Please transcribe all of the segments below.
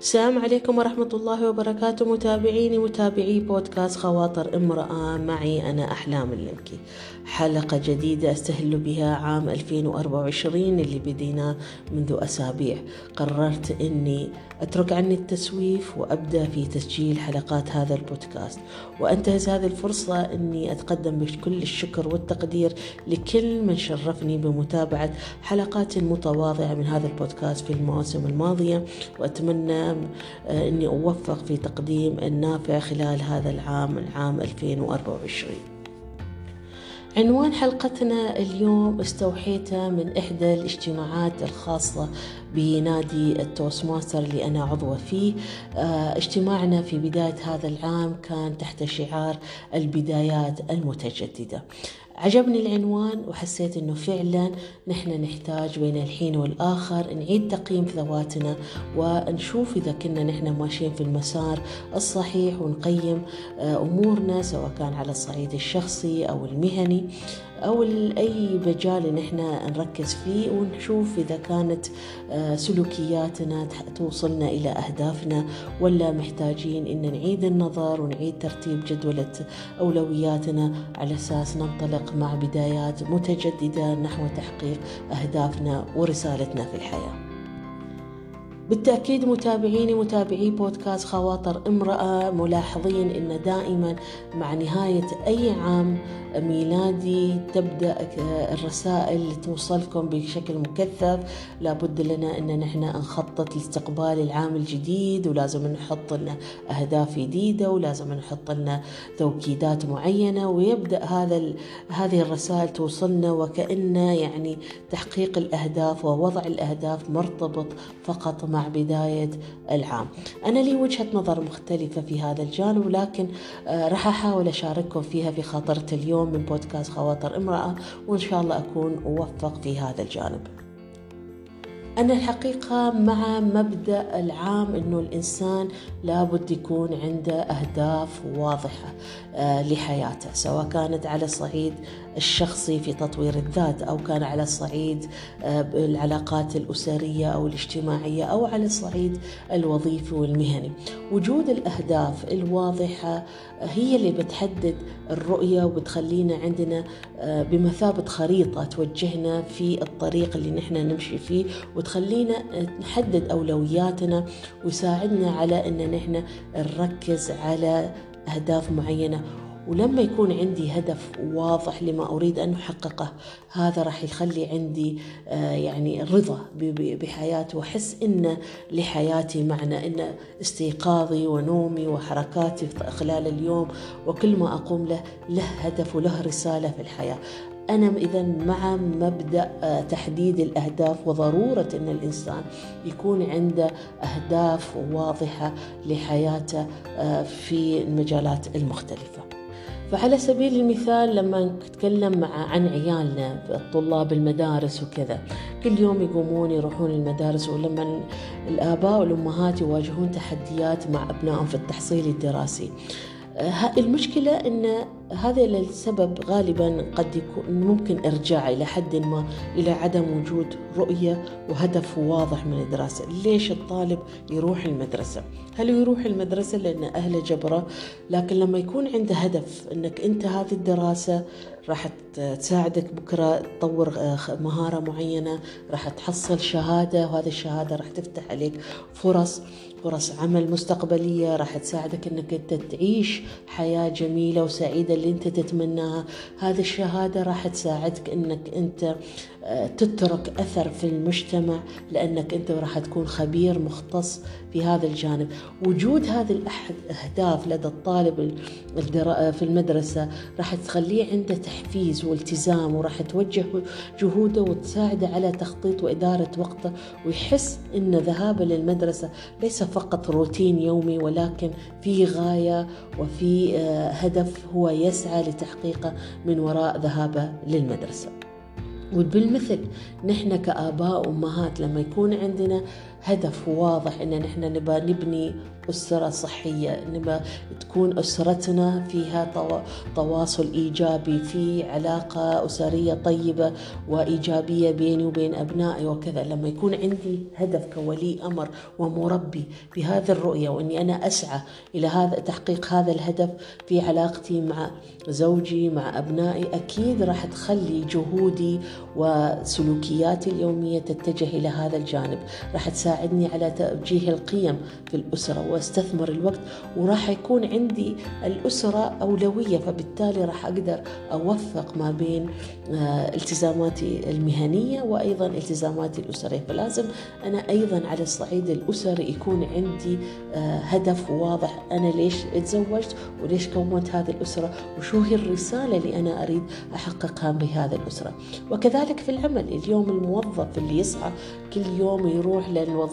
السلام عليكم ورحمة الله وبركاته. متابعيني متابعي بودكاست خواطر امرأة. معي أنا أحلام اللمكي. حلقة جديدة أستهل بها عام 2024 اللي بديناه منذ أسابيع. قررت أني أترك عني التسويف وأبدأ في تسجيل حلقات هذا البودكاست. وأنتهز هذه الفرصة أني أتقدم بكل الشكر والتقدير لكل من شرفني بمتابعة حلقات متواضعة من هذا البودكاست في المواسم الماضية. وأتمنى أني أوفق في تقديم النافع خلال هذا العام العام 2024 عنوان حلقتنا اليوم استوحيته من إحدى الاجتماعات الخاصة بنادي ال Toastmaster اللي أنا عضوة فيه. اجتماعنا في بداية هذا العام كان تحت شعار البدايات المتجددة. عجبني العنوان وحسيت إنه فعلا نحن نحتاج بين الحين والآخر نعيد تقييم ذواتنا ونشوف إذا كنا نحن ماشيين في المسار الصحيح ونقيم أمورنا سواء كان على الصعيد الشخصي أو المهني. أو أي مجال نحن نركز فيه ونشوف إذا كانت سلوكياتنا توصلنا إلى أهدافنا ولا محتاجين إن نعيد النظر ونعيد ترتيب جدولة أولوياتنا. على أساس ننطلق مع بدايات متجددة نحو تحقيق أهدافنا ورسالتنا في الحياة. بالتأكيد متابعيني متابعي بودكاست خواطر امرأة ملاحظين أن دائما مع نهاية أي عام ميلادي تبدأ الرسائل توصلكم بشكل مكثف. لابد لنا أن نحن نخطط لاستقبال العام الجديد ولازم نحط لنا أهداف جديدة ولازم نحط لنا توكيدات معينة. ويبدأ هذا هذه الرسائل توصلنا وكأن يعني تحقيق الأهداف ووضع الأهداف مرتبط فقط مع بداية العام. أنا لي وجهة نظر مختلفة في هذا الجانب لكن راح أحاول أشارككم فيها في خاطرة اليوم من بودكاست خواطر امرأة وإن شاء الله أكون أوفق في هذا الجانب. أنا الحقيقة مع مبدأ العام أنه الإنسان لابد يكون عنده أهداف واضحة لحياته سواء كانت على الصعيد الشخصي في تطوير الذات أو كان على الصعيد العلاقات الأسرية أو الاجتماعية أو على الصعيد الوظيفي والمهني. وجود الأهداف الواضحة هي اللي بتحدد الرؤية وبتخلينا عندنا بمثابة خريطة توجهنا في الطريق اللي نحن نمشي فيه وتخلينا نحدد أولوياتنا ويساعدنا على أن نحن نركز على أهداف معينة. ولما يكون عندي هدف واضح لما أريد أن أحققه هذا راح يخلي عندي يعني رضا بحياتي وأحس إن لحياتي معنى إن استيقاظي ونومي وحركاتي خلال اليوم وكل ما أقوم له له هدف وله رسالة في الحياة أنا إذا مع مبدأ تحديد الأهداف وضرورة أن الإنسان يكون عنده أهداف واضحة لحياته في المجالات المختلفة. فعلى سبيل المثال لما نتكلم مع عن عيالنا الطلاب المدارس وكذا كل يوم يقومون يروحون المدارس ولما الآباء والأمهات يواجهون تحديات مع أبنائهم في التحصيل الدراسي. المشكلة أن هذا السبب غالبا قد يكون ممكن ارجاع إلى حد ما إلى عدم وجود رؤية وهدف واضح من الدراسة، ليش الطالب يروح المدرسة؟ هل يروح المدرسة لأن أهله جبره؟ لكن لما يكون عنده هدف إنك أنت هذه الدراسة راح تساعدك بكرة تطور مهارة معينة، راح تحصل شهادة وهذه الشهادة راح تفتح عليك فرص فرص عمل مستقبلية راح تساعدك إنك أنت تعيش حياة جميلة وسعيدة اللي أنت تتمناها. هذه الشهادة راح تساعدك إنك أنت تترك أثر في المجتمع لأنك أنت راح تكون خبير مختص في هذا الجانب. وجود هذه الاهداف لدى الطالب في المدرسة راح تخليه عنده تحفيز والتزام وراح توجه جهوده وتساعده على تخطيط وإدارة وقته ويحس إن ذهابه للمدرسة ليس فقط روتين يومي ولكن في غاية وفي هدف هو يسعى لتحقيقه من وراء ذهابه للمدرسة. وبالمثل نحن كآباء وأمهات لما يكون عندنا هدف واضح إن نحن نبى نبني أسرة صحية نبى تكون أسرتنا فيها تواصل إيجابي في علاقة أسرية طيبة وإيجابية بيني وبين أبنائي وكذا. لما يكون عندي هدف كولي أمر ومربي بهذه الرؤية وإني أنا أسعى إلى هذا تحقيق هذا الهدف في علاقتي مع زوجي مع أبنائي أكيد راح تخلي جهودي وسلوكياتي اليومية تتجه إلى هذا الجانب. راح تساعدني على توجيه القيم في الأسرة وأستثمر الوقت وراح يكون عندي الأسرة أولوية فبالتالي راح أقدر أوفق ما بين آه، التزاماتي المهنية وأيضا التزاماتي الأسرية. فلازم أنا أيضا على الصعيد الأسري يكون عندي آه، هدف واضح. أنا ليش تزوجت وليش كونت هذه الأسرة؟ وشو هي الرسالة اللي أنا أريد أحققها بهذه الأسرة؟ وكذلك في العمل اليوم الموظف اللي يصحى كل يوم يروح للوظيفة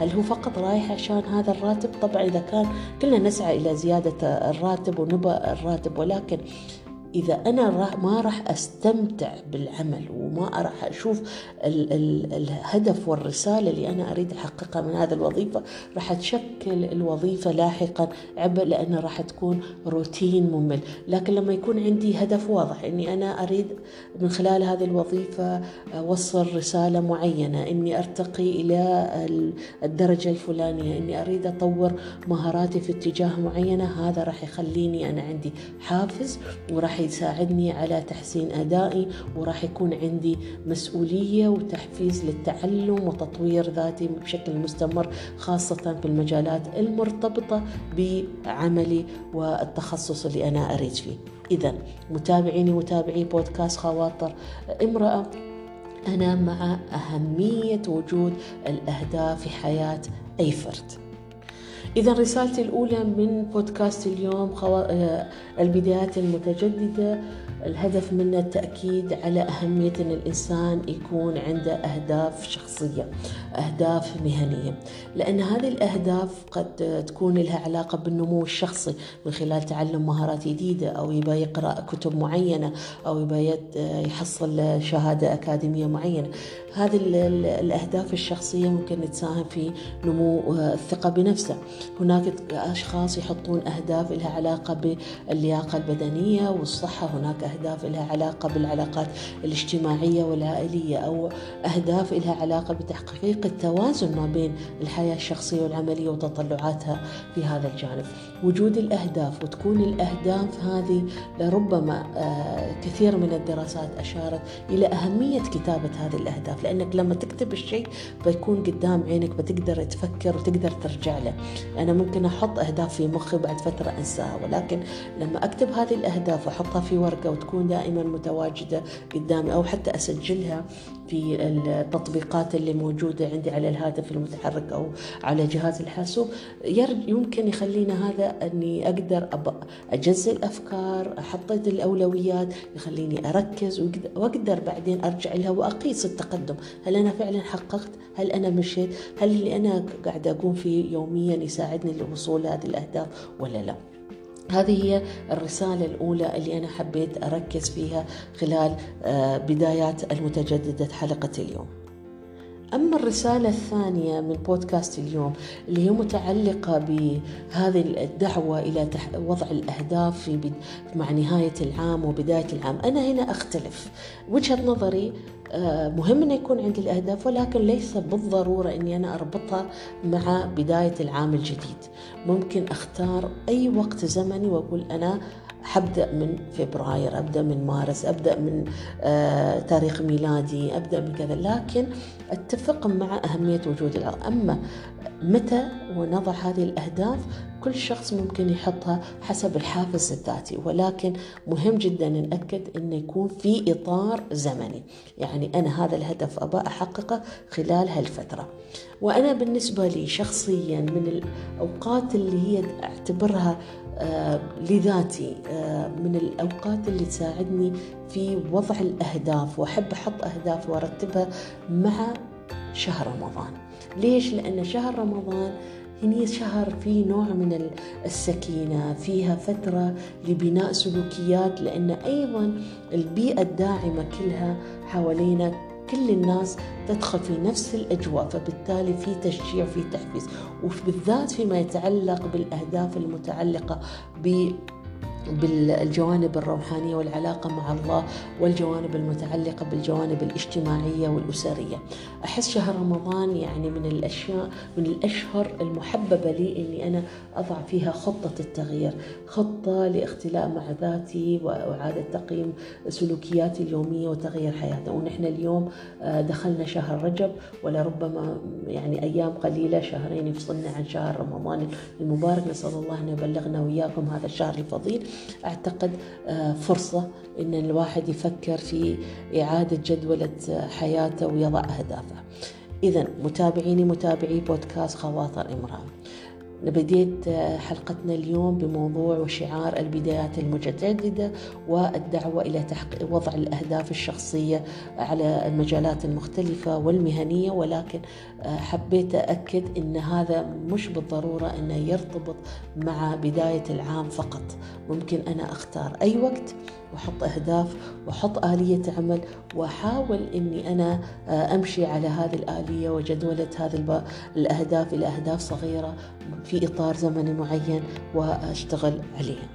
هل هو فقط رايح عشان هذا الراتب؟ طبعا إذا كان كلنا نسعى إلى زيادة الراتب ونبى الراتب ولكن إذا أنا ما راح أستمتع بالعمل وما راح أشوف ال ال الهدف والرسالة اللي أنا أريد أحققها من هذه الوظيفة راح تشكل الوظيفة لاحقا عبء لأنها راح تكون روتين ممل. لكن لما يكون عندي هدف واضح أني أنا أريد من خلال هذه الوظيفة أوصل رسالة معينة أني أرتقي إلى الدرجة الفلانية أني أريد أطور مهاراتي في اتجاه معينة هذا راح يخليني أنا عندي حافز وراح يساعدني على تحسين أدائي وراح يكون عندي مسؤولية وتحفيز للتعلم وتطوير ذاتي بشكل مستمر خاصة في المجالات المرتبطة بعملي والتخصص اللي أنا أريد فيه. إذا متابعيني متابعي بودكاست خواطر امرأة أنا مع أهمية وجود الأهداف في حياة أي فرد. إذا رسالتي الأولى من بودكاست اليوم خو... آه، البدايات المتجددة. الهدف منه التأكيد على أهمية أن الإنسان يكون عنده أهداف شخصية أهداف مهنية. لأن هذه الأهداف قد تكون لها علاقة بالنمو الشخصي من خلال تعلم مهارات جديدة أو يبغى يقرأ كتب معينة أو يبغى يحصل شهادة أكاديمية معينة. هذه الأهداف الشخصية ممكن تساهم في نمو الثقة بنفسه. هناك أشخاص يحطون أهداف لها علاقة باللياقة البدنية والصحة هناك أهداف لها علاقة بالعلاقات الاجتماعية والعائلية أو أهداف لها علاقة بتحقيق التوازن ما بين الحياة الشخصية والعملية وتطلعاتها في هذا الجانب. وجود الأهداف وتكون الأهداف هذه لربما آه، كثير من الدراسات أشارت إلى أهمية كتابة هذه الأهداف لأنك لما تكتب الشيء بيكون قدام عينك بتقدر تفكر وتقدر ترجع له. أنا ممكن أحط أهداف في مخي بعد فترة أنساها ولكن لما أكتب هذه الأهداف وأحطها في ورقة وتكون دائما متواجدة قدامي أو حتى أسجلها في التطبيقات اللي موجودة عندي على الهاتف المتحرك أو على جهاز الحاسوب يمكن يخلينا هذا أني أقدر أجزء الأفكار أحط الأولويات يخليني أركز وأقدر بعدين أرجع لها وأقيس التقدم. هل أنا فعلا حققت؟ هل أنا مشيت؟ هل اللي أنا قاعد أقوم فيه يوميا يساعدني؟ للوصول لهذه الأهداف ولا لا. هذه هي الرسالة الأولى اللي أنا حبيت أركز فيها خلال آه، بدايات المتجددة حلقة اليوم. أما الرسالة الثانية من بودكاست اليوم اللي هي متعلقة بهذه الدعوة إلى وضع الأهداف في مع نهاية العام وبداية العام. أنا هنا أختلف. وجهة نظري آه، مهم أن يكون عندي الأهداف ولكن ليس بالضرورة أني أنا أربطها مع بداية العام الجديد. ممكن أختار أي وقت زمني وأقول أنا حبدأ من فبراير أبدأ من مارس أبدأ من آه تاريخ ميلادي أبدأ من كذا. لكن أتفق مع أهمية وجود الأرض. أما متى ونضع هذه الأهداف كل شخص ممكن يحطها حسب الحافز الذاتي. ولكن مهم جدا نأكد أنه يكون في إطار زمني. يعني أنا هذا الهدف أبى أحققه خلال هالفترة. وأنا بالنسبة لي شخصيا من الأوقات اللي هي أعتبرها آه لذاتي آه من الأوقات اللي تساعدني في وضع الأهداف. وأحب أحط أهداف وأرتبها مع شهر رمضان. ليش؟ لأن شهر رمضان هني شهر فيه نوع من السكينة فيها فترة لبناء سلوكيات لأن أيضا البيئة الداعمة كلها حوالينا كل الناس تدخل في نفس الأجواء فبالتالي في تشجيع في تحفيز وبالذات فيما يتعلق بالأهداف المتعلقة ب بالجوانب الروحانية والعلاقة مع الله والجوانب المتعلقة بالجوانب الاجتماعية والأسرية. أحس شهر رمضان يعني من الأشياء من الأشهر المحببة لي أني أنا أضع فيها خطة التغيير. خطة لاختلاء مع ذاتي وإعادة تقييم سلوكياتي اليومية وتغيير حياتي ونحن اليوم آه، دخلنا شهر رجب ولربما يعني أيام قليلة شهرين يفصلنا عن شهر رمضان المبارك. نسأل الله أن يبلغنا وإياكم هذا الشهر الفضيل. أعتقد آه، فرصة أن الواحد يفكر في إعادة جدولة حياته ويضع أهدافه. إذا متابعيني متابعي بودكاست خواطر إمرأة بديت حلقتنا اليوم بموضوع وشعار البدايات المتجددة والدعوة إلى تحقيق وضع الأهداف الشخصية على المجالات المختلفة والمهنية. ولكن حبيت أكد أن هذا مش بالضرورة أنه يرتبط مع بداية العام فقط. ممكن أنا أختار أي وقت وأحط أهداف وأحط آلية عمل وأحاول إني أنا آه، أمشي على هذه الآلية وجدولة هذه الأهداف إلى أهداف صغيرة. في إطار زمني معين وأشتغل عليها.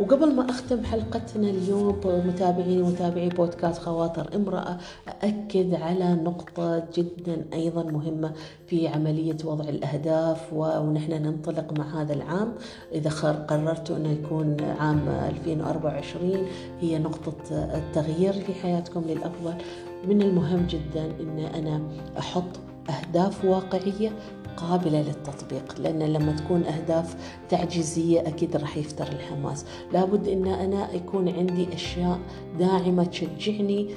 وقبل ما أختم حلقتنا اليوم متابعيني ومتابعي بودكاست خواطر امرأة أأكد على نقطة جدا أيضا مهمة في عملية وضع الأهداف ونحن ننطلق مع هذا العام إذا قررت أنه يكون عام 2024 هي نقطة التغيير في حياتكم للأفضل من المهم جدا أن أنا أحط أهداف واقعية قابلة للتطبيق لأن لما تكون أهداف تعجيزية أكيد راح يفتر الحماس. لابد أن أنا يكون عندي أشياء داعمة تشجعني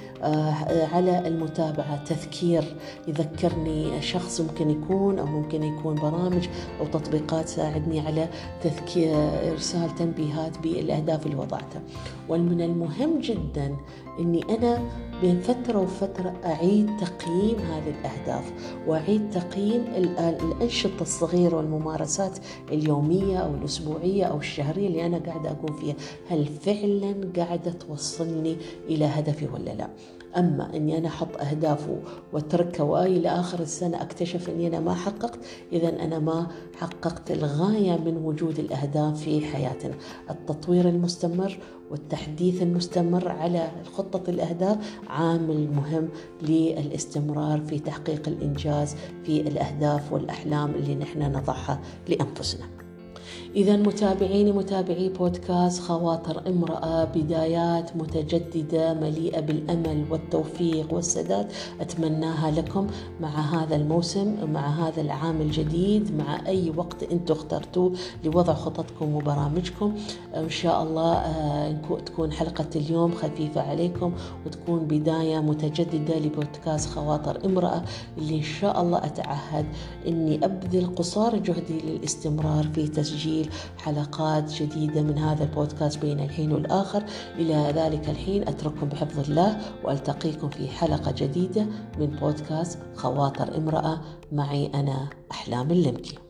على المتابعة تذكير يذكرني شخص ممكن يكون أو ممكن يكون برامج أو تطبيقات تساعدني على تذكير إرسال تنبيهات بالأهداف اللي وضعتها. ومن المهم جدا أني أنا بين فترة وفترة أعيد تقييم هذه الأهداف وأعيد تقييم الأنشطة الصغيرة والممارسات اليومية أو الأسبوعية أو الشهرية اللي أنا قاعدة أقوم فيها. هل فعلا قاعدة توصلني إلى هدفي ولا لا؟ أما أني أنا أحط أهداف وأتركها وإلى آخر السنة أكتشف أني أنا ما حققت إذا أنا ما حققت الغاية من وجود الأهداف في حياتنا. التطوير المستمر والتحديث المستمر على خطة الأهداف عامل مهم للاستمرار في تحقيق الإنجاز في الأهداف والأحلام اللي نحن نضعها لأنفسنا. إذا متابعيني متابعي بودكاست خواطر امرأة بدايات متجددة مليئة بالأمل والتوفيق والسداد أتمناها لكم مع هذا الموسم مع هذا العام الجديد مع أي وقت أنتم اخترتوه لوضع خططكم وبرامجكم. إن شاء الله آه، تكون حلقة اليوم خفيفة عليكم وتكون بداية متجددة لبودكاست خواطر امرأة. اللي إن شاء الله أتعهد أني أبذل قصارى جهدي للاستمرار في تسجيل تسجيل حلقات جديدة من هذا البودكاست بين الحين والآخر. إلى ذلك الحين أترككم بحفظ الله وألتقيكم في حلقة جديدة من بودكاست خواطر امرأة. معي أنا أحلام اللمكي.